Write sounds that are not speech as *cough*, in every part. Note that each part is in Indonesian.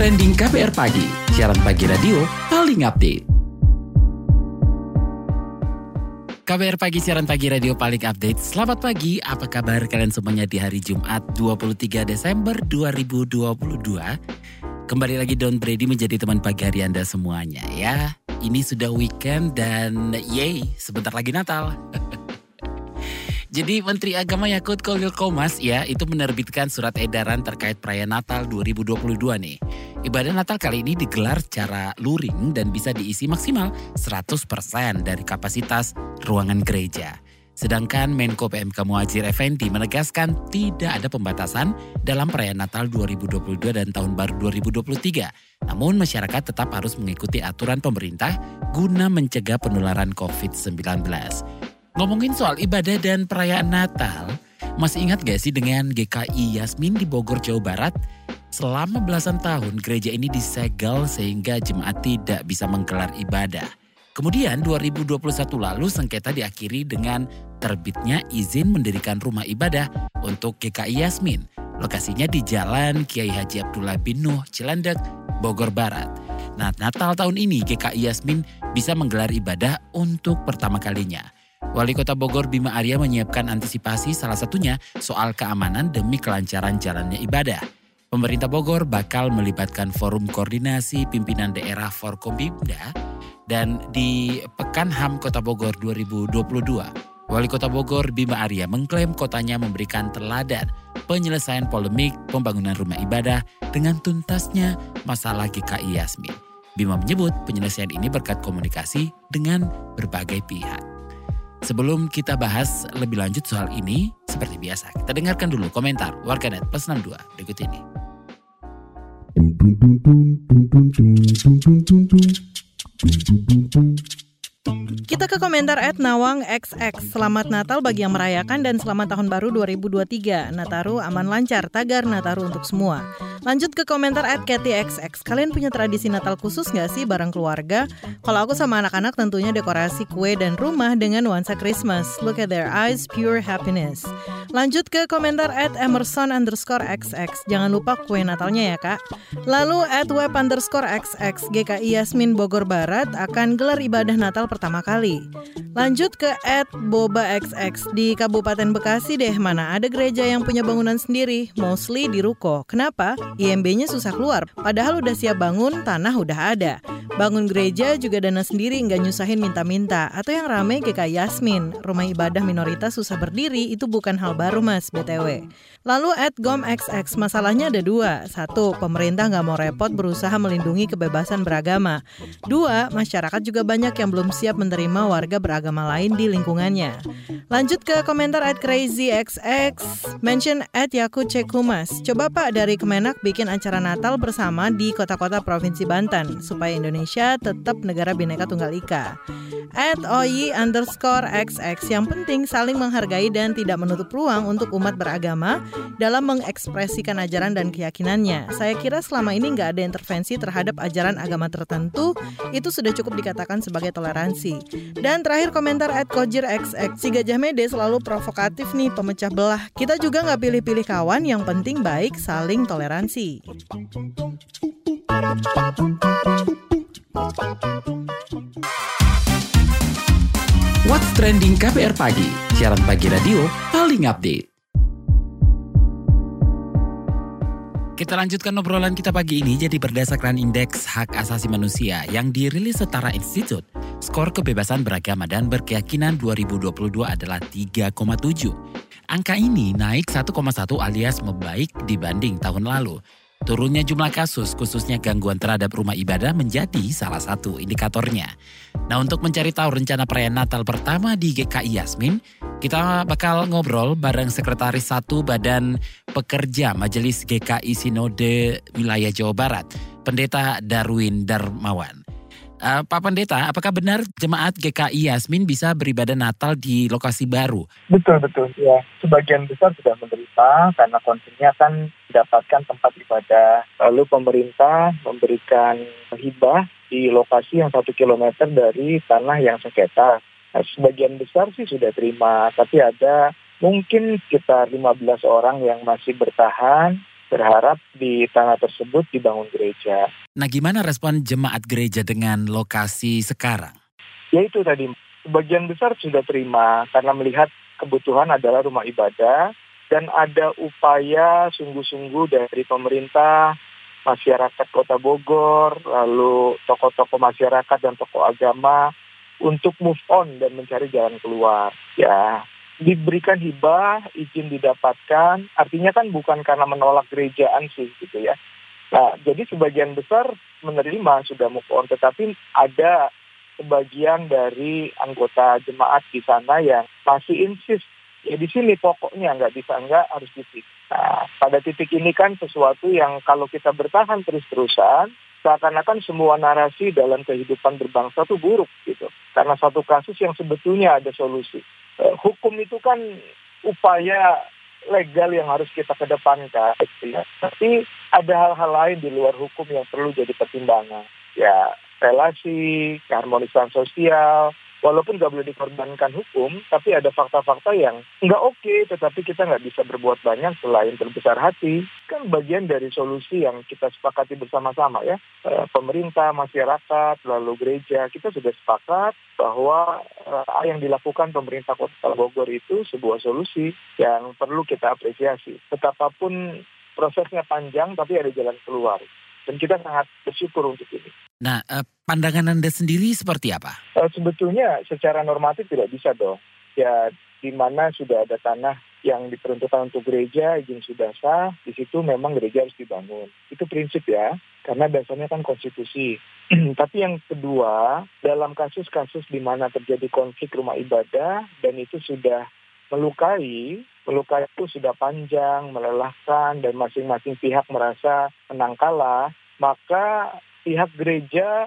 Trending KPR Pagi, siaran pagi radio paling update. KBR Pagi, siaran pagi radio paling update. Selamat pagi, apa kabar kalian semuanya di hari Jumat 23 Desember 2022? Kembali lagi Don Brady menjadi teman pagi hari Anda semuanya ya. Ini sudah weekend dan yay, sebentar lagi Natal. *laughs* Jadi Menteri Agama Yakut Kolil Komas ya itu menerbitkan surat edaran terkait perayaan Natal 2022 nih. Ibadah Natal kali ini digelar secara luring dan bisa diisi maksimal 100% dari kapasitas ruangan gereja. Sedangkan Menko PMK Muhajir Effendi menegaskan tidak ada pembatasan dalam perayaan Natal 2022 dan Tahun Baru 2023. Namun masyarakat tetap harus mengikuti aturan pemerintah guna mencegah penularan COVID-19. Ngomongin soal ibadah dan perayaan Natal, masih ingat gak sih dengan GKI Yasmin di Bogor, Jawa Barat? Selama belasan tahun gereja ini disegel sehingga jemaat tidak bisa menggelar ibadah. Kemudian 2021 lalu sengketa diakhiri dengan terbitnya izin mendirikan rumah ibadah untuk GKI Yasmin. Lokasinya di Jalan Kiai Haji Abdullah bin Nuh, Cilandak, Bogor Barat. Nah, Natal tahun ini GKI Yasmin bisa menggelar ibadah untuk pertama kalinya. Wali Kota Bogor Bima Arya menyiapkan antisipasi salah satunya soal keamanan demi kelancaran jalannya ibadah. Pemerintah Bogor bakal melibatkan forum koordinasi pimpinan daerah Forkompimda dan di Pekan HAM Kota Bogor 2022. Wali Kota Bogor Bima Arya mengklaim kotanya memberikan teladan penyelesaian polemik pembangunan rumah ibadah dengan tuntasnya masalah GKI Yasmin. Bima menyebut penyelesaian ini berkat komunikasi dengan berbagai pihak. Sebelum kita bahas lebih lanjut soal ini, seperti biasa, kita dengarkan dulu komentar warganet plus 62 berikut ini. Kita ke komentar at Nawang XX. Selamat Natal bagi yang merayakan dan selamat tahun baru 2023. Nataru aman lancar, tagar Nataru untuk semua. Lanjut ke komentar at XX. Kalian punya tradisi Natal khusus nggak sih bareng keluarga? Kalau aku sama anak-anak tentunya dekorasi kue dan rumah dengan nuansa Christmas. Look at their eyes, pure happiness. Lanjut ke komentar at Emerson underscore XX. Jangan lupa kue Natalnya ya kak. Lalu at web underscore XX GKI Yasmin Bogor Barat akan gelar ibadah Natal pertama kali. Lanjut ke at Boba XX di Kabupaten Bekasi deh mana ada gereja yang punya bangunan sendiri, mostly di ruko. Kenapa? IMB-nya susah keluar. Padahal udah siap bangun, tanah udah ada. Bangun gereja juga dana sendiri nggak nyusahin minta-minta. Atau yang rame GK Yasmin, rumah ibadah minoritas susah berdiri itu bukan hal baru mas BTW. Lalu at Gom XX, masalahnya ada dua. Satu, pemerintah nggak mau repot berusaha melindungi kebebasan beragama. Dua, masyarakat juga banyak yang belum siap menerima warga beragama lain di lingkungannya. Lanjut ke komentar at Crazy XX, mention at Yakut Cekumas. Coba Pak dari Kemenak bikin acara Natal bersama di kota-kota Provinsi Banten, supaya Indonesia tetap negara bineka tunggal ika. At OY underscore XX, yang penting saling menghargai dan tidak menutup ruang untuk umat beragama dalam mengekspresikan ajaran dan keyakinannya. Saya kira selama ini nggak ada intervensi terhadap ajaran agama tertentu, itu sudah cukup dikatakan sebagai toleransi. Dan terakhir komentar at Kojir XX, si Gajah Mede selalu provokatif nih, pemecah belah. Kita juga nggak pilih-pilih kawan, yang penting baik, saling toleransi. What's Trending KPR Pagi, siaran pagi radio paling update. Kita lanjutkan obrolan kita pagi ini jadi berdasarkan indeks hak asasi manusia yang dirilis setara institut. Skor kebebasan beragama dan berkeyakinan 2022 adalah 3,7. Angka ini naik 1,1 alias membaik dibanding tahun lalu. Turunnya jumlah kasus, khususnya gangguan terhadap rumah ibadah menjadi salah satu indikatornya. Nah untuk mencari tahu rencana perayaan Natal pertama di GKI Yasmin, kita bakal ngobrol bareng Sekretaris Satu Badan Pekerja Majelis GKI Sinode Wilayah Jawa Barat, Pendeta Darwin Darmawan. Uh, Pak Pendeta, apakah benar jemaat GKI Yasmin bisa beribadah Natal di lokasi baru? Betul, betul. Ya, sebagian besar sudah menerima karena konsennya kan mendapatkan tempat ibadah. Lalu pemerintah memberikan hibah di lokasi yang satu kilometer dari tanah yang sengketa. Nah, sebagian besar sih sudah terima, tapi ada mungkin sekitar 15 orang yang masih bertahan berharap di tanah tersebut dibangun gereja. Nah, gimana respon jemaat gereja dengan lokasi sekarang? Ya itu tadi, sebagian besar sudah terima karena melihat kebutuhan adalah rumah ibadah dan ada upaya sungguh-sungguh dari pemerintah, masyarakat Kota Bogor, lalu tokoh-tokoh masyarakat dan tokoh agama untuk move on dan mencari jalan keluar. Ya, diberikan hibah, izin didapatkan, artinya kan bukan karena menolak gerejaan sih gitu ya. Nah, jadi sebagian besar menerima sudah move on, tetapi ada sebagian dari anggota jemaat di sana yang masih insist ya di sini pokoknya nggak bisa nggak harus titik. Nah, pada titik ini kan sesuatu yang kalau kita bertahan terus-terusan, seakan-akan semua narasi dalam kehidupan berbangsa itu buruk gitu. Karena satu kasus yang sebetulnya ada solusi. Hukum itu kan upaya legal yang harus kita kedepankan. Ya. Tapi ada hal-hal lain di luar hukum yang perlu jadi pertimbangan. Ya, relasi, keharmonisan sosial, walaupun nggak boleh dikorbankan hukum, tapi ada fakta-fakta yang nggak oke, okay, tetapi kita nggak bisa berbuat banyak selain berbesar hati. Kan bagian dari solusi yang kita sepakati bersama-sama ya. E, pemerintah, masyarakat, lalu gereja, kita sudah sepakat bahwa e, yang dilakukan pemerintah kota Bogor itu sebuah solusi yang perlu kita apresiasi. Betapapun prosesnya panjang, tapi ada jalan keluar. Dan kita sangat bersyukur untuk ini. Nah, eh, pandangan Anda sendiri seperti apa? Eh, sebetulnya secara normatif tidak bisa dong. Ya, di mana sudah ada tanah yang diperuntukkan untuk gereja, izin sudah sah, di situ memang gereja harus dibangun. Itu prinsip ya, karena dasarnya kan konstitusi. *clears throat* Tapi yang kedua, dalam kasus-kasus di mana terjadi konflik rumah ibadah dan itu sudah melukai, melukai itu sudah panjang, melelahkan, dan masing-masing pihak merasa menang kalah, maka pihak gereja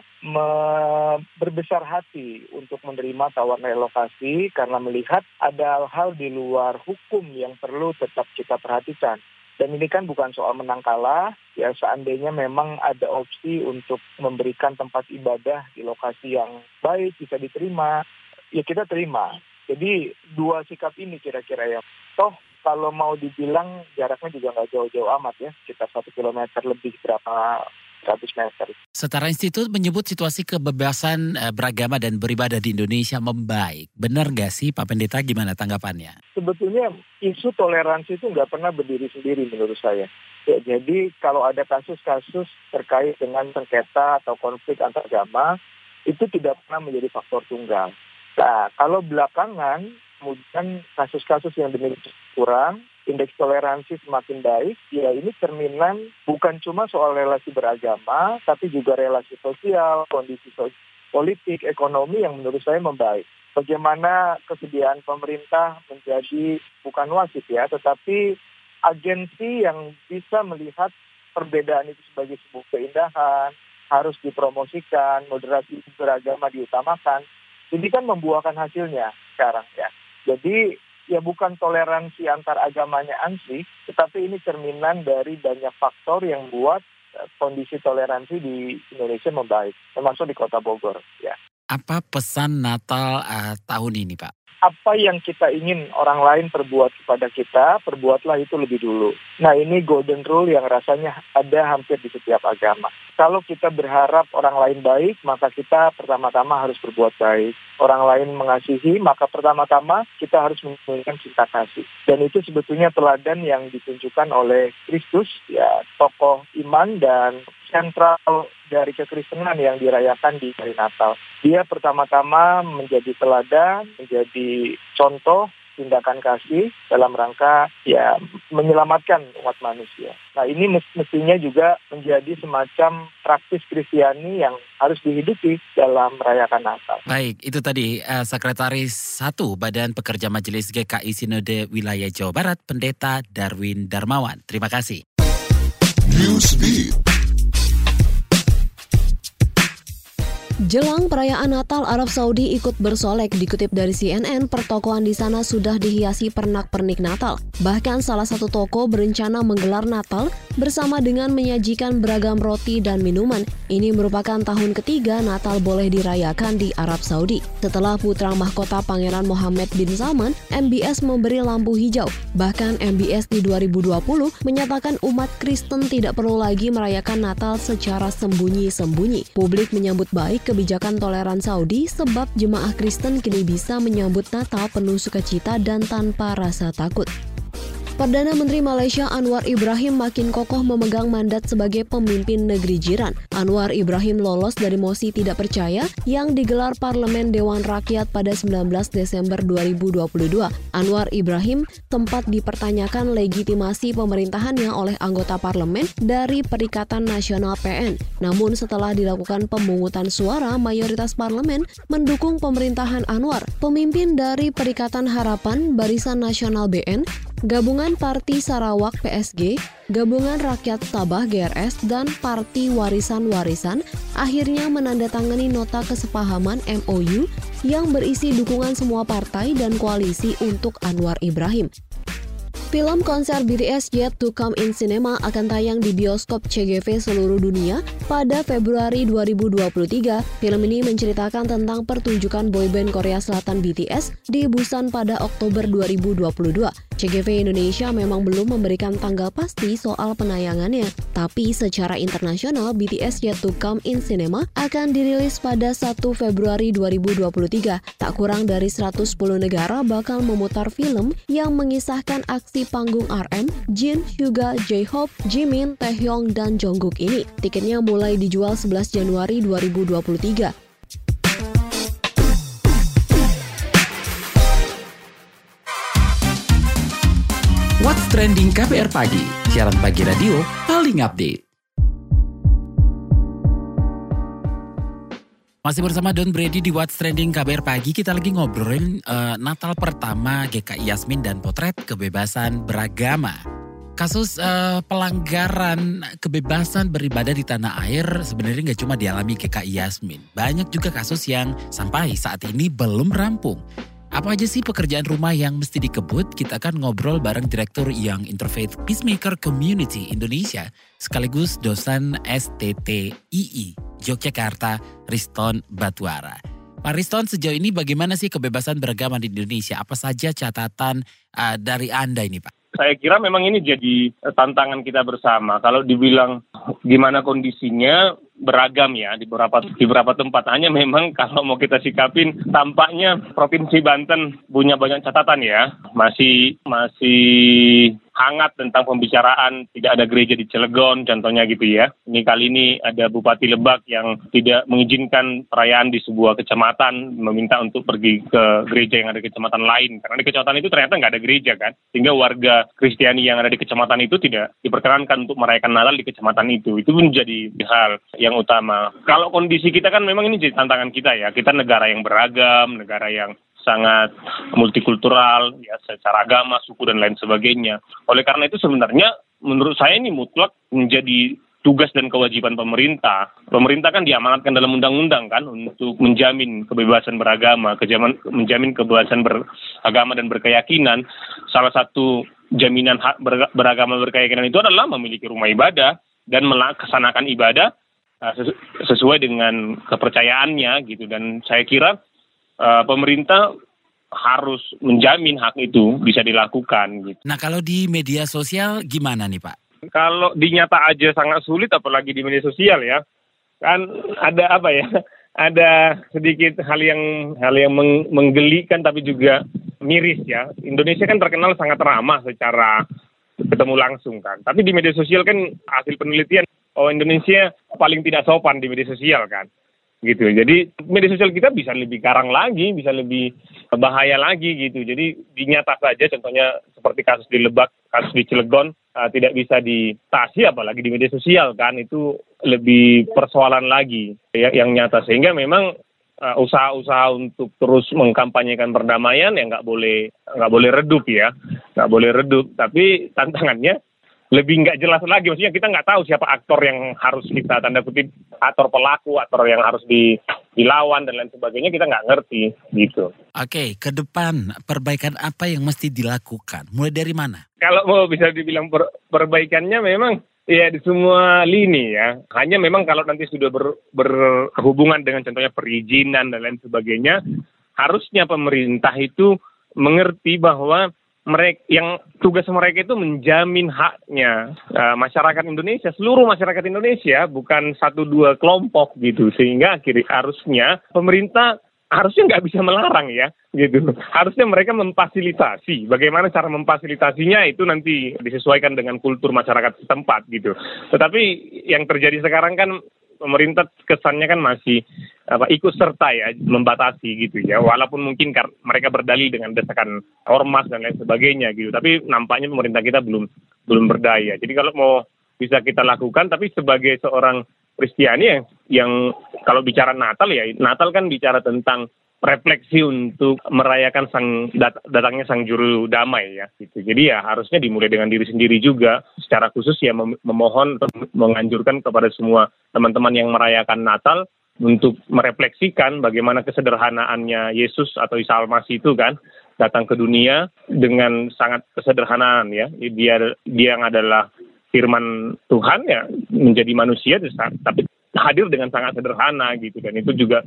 berbesar hati untuk menerima tawaran relokasi karena melihat ada hal-hal di luar hukum yang perlu tetap kita perhatikan. Dan ini kan bukan soal menang kalah, ya seandainya memang ada opsi untuk memberikan tempat ibadah di lokasi yang baik, bisa diterima, ya kita terima. Jadi dua sikap ini kira-kira ya. Toh kalau mau dibilang jaraknya juga nggak jauh-jauh amat ya, sekitar satu kilometer lebih berapa 100 meter. Setara institut menyebut situasi kebebasan eh, beragama dan beribadah di Indonesia membaik. Benar nggak sih Pak Pendeta gimana tanggapannya? Sebetulnya isu toleransi itu nggak pernah berdiri sendiri menurut saya. Ya, jadi kalau ada kasus-kasus terkait dengan sengketa atau konflik antar agama, itu tidak pernah menjadi faktor tunggal. Nah, kalau belakangan kemudian kasus-kasus yang demikian kurang, indeks toleransi semakin baik, ya ini cerminan bukan cuma soal relasi beragama, tapi juga relasi sosial, kondisi sosial, politik, ekonomi yang menurut saya membaik. Bagaimana kesediaan pemerintah menjadi bukan wasit ya, tetapi agensi yang bisa melihat perbedaan itu sebagai sebuah keindahan, harus dipromosikan, moderasi beragama diutamakan. Ini kan membuahkan hasilnya sekarang ya. Jadi ya bukan toleransi antar agamanya ansih, tetapi ini cerminan dari banyak faktor yang buat eh, kondisi toleransi di Indonesia membaik, termasuk di Kota Bogor. Ya. Apa pesan Natal uh, tahun ini, Pak? Apa yang kita ingin orang lain perbuat kepada kita, perbuatlah itu lebih dulu. Nah ini golden rule yang rasanya ada hampir di setiap agama. Kalau kita berharap orang lain baik, maka kita pertama-tama harus berbuat baik orang lain mengasihi, maka pertama-tama kita harus menunjukkan cinta kasih. Dan itu sebetulnya teladan yang ditunjukkan oleh Kristus, ya tokoh iman dan sentral dari kekristenan yang dirayakan di hari Natal. Dia pertama-tama menjadi teladan, menjadi contoh tindakan kasih dalam rangka ya menyelamatkan umat manusia. Nah ini mestinya juga menjadi semacam praktis Kristiani yang harus dihidupi dalam merayakan Natal. Baik, itu tadi uh, Sekretaris 1 Badan Pekerja Majelis GKI Sinode Wilayah Jawa Barat, Pendeta Darwin Darmawan. Terima kasih. Jelang perayaan Natal, Arab Saudi ikut bersolek. Dikutip dari CNN, pertokoan di sana sudah dihiasi pernak-pernik Natal. Bahkan salah satu toko berencana menggelar Natal bersama dengan menyajikan beragam roti dan minuman. Ini merupakan tahun ketiga Natal boleh dirayakan di Arab Saudi. Setelah putra mahkota Pangeran Mohammed bin Salman, MBS memberi lampu hijau. Bahkan MBS di 2020 menyatakan umat Kristen tidak perlu lagi merayakan Natal secara sembunyi-sembunyi. Publik menyambut baik kebijakan toleran Saudi sebab jemaah Kristen kini bisa menyambut Natal penuh sukacita dan tanpa rasa takut. Perdana Menteri Malaysia Anwar Ibrahim makin kokoh memegang mandat sebagai pemimpin negeri jiran. Anwar Ibrahim lolos dari mosi tidak percaya yang digelar Parlemen Dewan Rakyat pada 19 Desember 2022. Anwar Ibrahim tempat dipertanyakan legitimasi pemerintahannya oleh anggota parlemen dari Perikatan Nasional PN. Namun setelah dilakukan pemungutan suara, mayoritas parlemen mendukung pemerintahan Anwar. Pemimpin dari Perikatan Harapan Barisan Nasional BN Gabungan Parti Sarawak PSG, Gabungan Rakyat Sabah GRS, dan Parti Warisan Warisan akhirnya menandatangani nota kesepahaman MOU yang berisi dukungan semua partai dan koalisi untuk Anwar Ibrahim. Film konser BTS Yet to Come in Cinema akan tayang di bioskop CGV seluruh dunia pada Februari 2023. Film ini menceritakan tentang pertunjukan boyband Korea Selatan BTS di Busan pada Oktober 2022. CGV Indonesia memang belum memberikan tanggal pasti soal penayangannya, tapi secara internasional BTS Yet to Come in Cinema akan dirilis pada 1 Februari 2023. Tak kurang dari 110 negara bakal memutar film yang mengisahkan aksi panggung RM, Jin, Hyuga, J-Hope, Jimin, Taehyung, dan Jungkook ini. Tiketnya mulai dijual 11 Januari 2023. Trending KBR Pagi, siaran pagi radio paling update. Masih bersama Don Brady di What's Trending KBR Pagi, kita lagi ngobrolin uh, Natal pertama GKI Yasmin dan potret kebebasan beragama. Kasus uh, pelanggaran kebebasan beribadah di tanah air sebenarnya nggak cuma dialami GKI Yasmin. Banyak juga kasus yang sampai saat ini belum rampung. Apa aja sih pekerjaan rumah yang mesti dikebut? Kita akan ngobrol bareng Direktur Young Interfaith Peacemaker Community Indonesia sekaligus dosen STTII Yogyakarta Riston Batwara. Pak Riston, sejauh ini bagaimana sih kebebasan beragama di Indonesia? Apa saja catatan uh, dari Anda ini Pak? Saya kira memang ini jadi tantangan kita bersama. Kalau dibilang gimana kondisinya, beragam ya di beberapa di beberapa tempat. Hanya memang *laughs* kalau mau kita sikapin tampaknya Provinsi Banten punya banyak catatan ya. Masih masih hangat tentang pembicaraan tidak ada gereja di Cilegon contohnya gitu ya. Ini kali ini ada Bupati Lebak yang tidak mengizinkan perayaan di sebuah kecamatan meminta untuk pergi ke gereja yang ada di kecamatan lain karena di kecamatan itu ternyata nggak ada gereja kan sehingga warga Kristiani yang ada di kecamatan itu tidak diperkenankan untuk merayakan Natal di kecamatan itu itu menjadi hal yang utama. Kalau kondisi kita kan memang ini jadi tantangan kita ya kita negara yang beragam negara yang sangat multikultural ya secara agama, suku dan lain sebagainya. Oleh karena itu sebenarnya menurut saya ini mutlak menjadi tugas dan kewajiban pemerintah. Pemerintah kan diamanatkan dalam undang-undang kan untuk menjamin kebebasan beragama, kejaman, menjamin kebebasan beragama dan berkeyakinan. Salah satu jaminan hak beragama berkeyakinan itu adalah memiliki rumah ibadah dan melaksanakan ibadah uh, sesuai dengan kepercayaannya gitu. Dan saya kira uh, pemerintah harus menjamin hak itu bisa dilakukan gitu. Nah kalau di media sosial gimana nih Pak? Kalau dinyata aja sangat sulit apalagi di media sosial ya. Kan ada apa ya? *laughs* Ada sedikit hal yang hal yang meng, menggelikan tapi juga miris ya. Indonesia kan terkenal sangat ramah secara ketemu langsung kan. Tapi di media sosial kan hasil penelitian oh Indonesia paling tidak sopan di media sosial kan gitu. Jadi media sosial kita bisa lebih karang lagi, bisa lebih bahaya lagi gitu. Jadi dinyata saja contohnya seperti kasus di Lebak, kasus di Cilegon uh, tidak bisa ditasi apalagi di media sosial kan itu lebih persoalan lagi ya, yang nyata sehingga memang uh, usaha-usaha untuk terus mengkampanyekan perdamaian ya nggak boleh nggak boleh redup ya nggak boleh redup tapi tantangannya lebih nggak jelas lagi. Maksudnya kita nggak tahu siapa aktor yang harus kita tanda kutip aktor pelaku, aktor yang harus di, dilawan dan lain sebagainya kita nggak ngerti gitu. Oke, ke depan perbaikan apa yang mesti dilakukan? Mulai dari mana? Kalau mau bisa dibilang per, perbaikannya memang Ya di semua lini ya. Hanya memang kalau nanti sudah ber, berhubungan dengan contohnya perizinan dan lain sebagainya, harusnya pemerintah itu mengerti bahwa mereka yang tugas mereka itu menjamin haknya uh, masyarakat Indonesia seluruh masyarakat Indonesia bukan satu dua kelompok gitu. Sehingga akhirnya harusnya pemerintah harusnya nggak bisa melarang ya gitu. Harusnya mereka memfasilitasi. Bagaimana cara memfasilitasinya itu nanti disesuaikan dengan kultur masyarakat setempat gitu. Tetapi yang terjadi sekarang kan pemerintah kesannya kan masih apa ikut serta ya membatasi gitu ya. Walaupun mungkin mereka berdalil dengan desakan ormas dan lain sebagainya gitu. Tapi nampaknya pemerintah kita belum belum berdaya. Jadi kalau mau bisa kita lakukan tapi sebagai seorang Kristiani yang, yang kalau bicara Natal ya Natal kan bicara tentang refleksi untuk merayakan sang dat datangnya sang juru damai ya gitu. Jadi ya harusnya dimulai dengan diri sendiri juga secara khusus ya mem memohon menganjurkan kepada semua teman-teman yang merayakan Natal untuk merefleksikan bagaimana kesederhanaannya Yesus atau Isa Almasih itu kan datang ke dunia dengan sangat kesederhanaan ya. Dia dia yang adalah firman Tuhan ya menjadi manusia tapi hadir dengan sangat sederhana gitu dan itu juga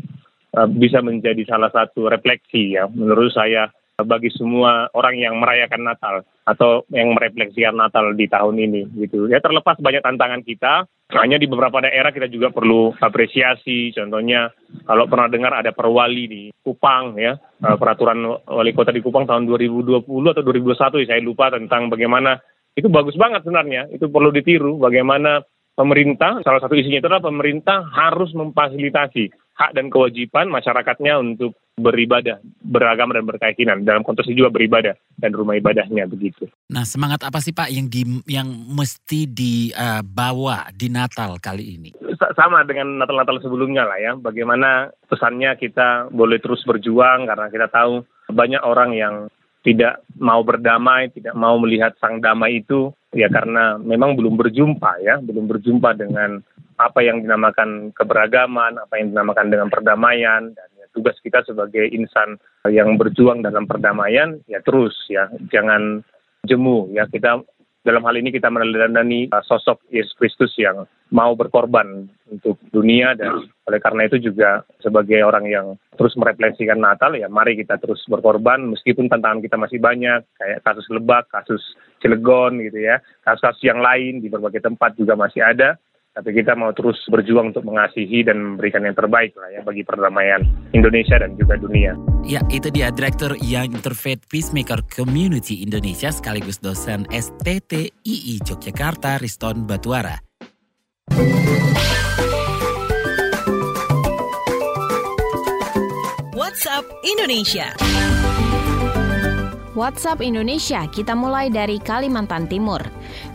bisa menjadi salah satu refleksi ya. Menurut saya bagi semua orang yang merayakan Natal atau yang merefleksikan Natal di tahun ini gitu. Ya terlepas banyak tantangan kita hanya di beberapa daerah kita juga perlu apresiasi. Contohnya kalau pernah dengar ada perwali di Kupang ya. Uh, peraturan wali kota di Kupang tahun 2020 atau 2021 ya saya lupa tentang bagaimana. Itu bagus banget sebenarnya. Itu perlu ditiru bagaimana pemerintah, salah satu isinya itu adalah pemerintah harus memfasilitasi hak dan kewajiban masyarakatnya untuk beribadah, beragama dan berkeyakinan. Dalam konteks juga beribadah dan rumah ibadahnya begitu. Nah, semangat apa sih Pak yang di yang mesti dibawa uh, di Natal kali ini? Sama dengan Natal-Natal sebelumnya lah ya. Bagaimana pesannya kita boleh terus berjuang karena kita tahu banyak orang yang tidak mau berdamai, tidak mau melihat sang damai itu ya karena memang belum berjumpa ya, belum berjumpa dengan apa yang dinamakan keberagaman, apa yang dinamakan dengan perdamaian dan ya, tugas kita sebagai insan yang berjuang dalam perdamaian ya terus ya. Jangan jemu ya. Kita dalam hal ini kita meneladani uh, sosok Yesus Kristus yang mau berkorban untuk dunia dan oleh karena itu juga sebagai orang yang terus merefleksikan Natal ya mari kita terus berkorban meskipun tantangan kita masih banyak kayak kasus Lebak, kasus Cilegon gitu ya, kasus-kasus yang lain di berbagai tempat juga masih ada tapi kita mau terus berjuang untuk mengasihi dan memberikan yang terbaik lah ya bagi perdamaian Indonesia dan juga dunia. Ya, itu dia Direktur Young Interfaith Peacemaker Community Indonesia sekaligus dosen STTII Yogyakarta Riston Batuara. WhatsApp Indonesia. WhatsApp Indonesia, kita mulai dari Kalimantan Timur.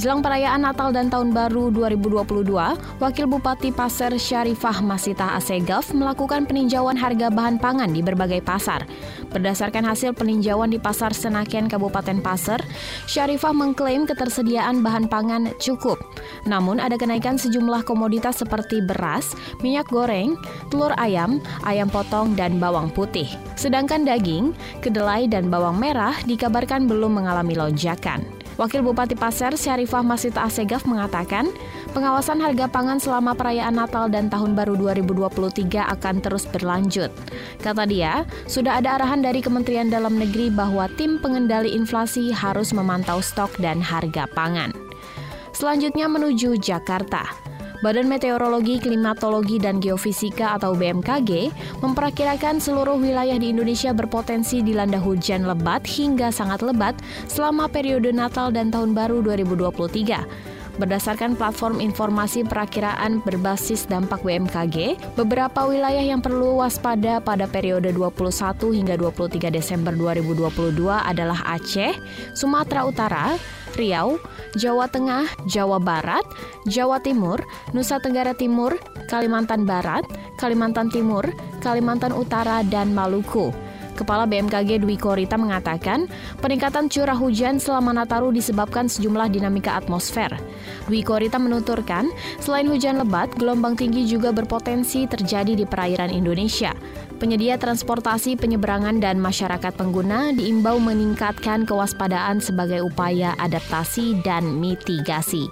Jelang perayaan Natal dan Tahun Baru 2022, Wakil Bupati Pasir Syarifah Masita Asegaf melakukan peninjauan harga bahan pangan di berbagai pasar. Berdasarkan hasil peninjauan di Pasar Senaken Kabupaten Pasir, Syarifah mengklaim ketersediaan bahan pangan cukup. Namun ada kenaikan sejumlah komoditas seperti beras, minyak goreng, telur ayam, ayam potong, dan bawang putih. Sedangkan daging, kedelai, dan bawang merah dikabarkan belum mengalami lonjakan. Wakil Bupati Pasir Syarifah Masit Asegaf mengatakan, pengawasan harga pangan selama perayaan Natal dan Tahun Baru 2023 akan terus berlanjut. Kata dia, sudah ada arahan dari Kementerian Dalam Negeri bahwa tim pengendali inflasi harus memantau stok dan harga pangan. Selanjutnya menuju Jakarta. Badan Meteorologi, Klimatologi, dan Geofisika atau BMKG memperkirakan seluruh wilayah di Indonesia berpotensi dilanda hujan lebat hingga sangat lebat selama periode Natal dan Tahun Baru 2023. Berdasarkan platform informasi perakiraan berbasis dampak BMKG, beberapa wilayah yang perlu waspada pada periode 21 hingga 23 Desember 2022 adalah Aceh, Sumatera Utara, Riau, Jawa Tengah, Jawa Barat, Jawa Timur, Nusa Tenggara Timur, Kalimantan Barat, Kalimantan Timur, Kalimantan Utara, dan Maluku. Kepala BMKG Dwi Korita mengatakan, peningkatan curah hujan selama Nataru disebabkan sejumlah dinamika atmosfer. Dwi Korita menuturkan, selain hujan lebat, gelombang tinggi juga berpotensi terjadi di perairan Indonesia. Penyedia transportasi penyeberangan dan masyarakat pengguna diimbau meningkatkan kewaspadaan sebagai upaya adaptasi dan mitigasi.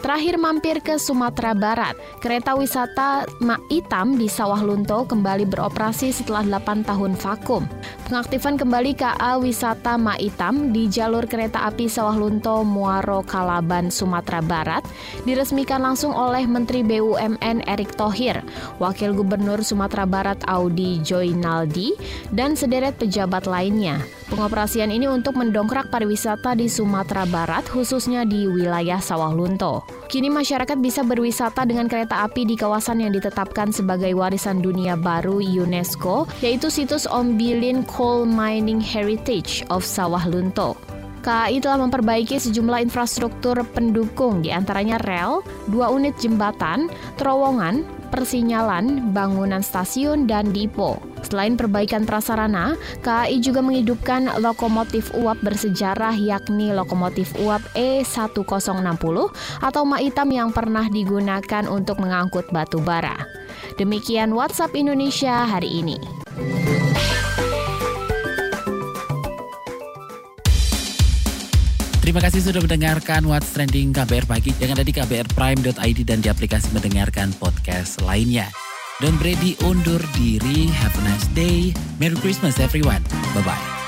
Terakhir mampir ke Sumatera Barat, kereta wisata Mak Itam di Sawah Lunto kembali beroperasi setelah 8 tahun vakum. Pengaktifan kembali KA Wisata Mak Itam di jalur kereta api Sawah Lunto Muaro Kalaban Sumatera Barat diresmikan langsung oleh Menteri BUMN Erick Thohir, Wakil Gubernur Sumatera Barat Audi Joinaldi, dan sederet pejabat lainnya. Pengoperasian ini untuk mendongkrak pariwisata di Sumatera Barat, khususnya di wilayah Sawah Lunto. Kini masyarakat bisa berwisata dengan kereta api di kawasan yang ditetapkan sebagai warisan dunia baru UNESCO, yaitu situs Ombilin Coal Mining Heritage of Sawah Lunto. KAI telah memperbaiki sejumlah infrastruktur pendukung, di antaranya rel, dua unit jembatan, terowongan, persinyalan, bangunan stasiun, dan dipo. Selain perbaikan prasarana, KAI juga menghidupkan lokomotif uap bersejarah yakni lokomotif uap E1060 atau Maitam yang pernah digunakan untuk mengangkut batu bara. Demikian WhatsApp Indonesia hari ini. Terima kasih sudah mendengarkan What's Trending KBR Pagi. Jangan ada di kbrprime.id dan di aplikasi mendengarkan podcast lainnya. Don Brady undur diri. Have a nice day. Merry Christmas everyone. Bye-bye.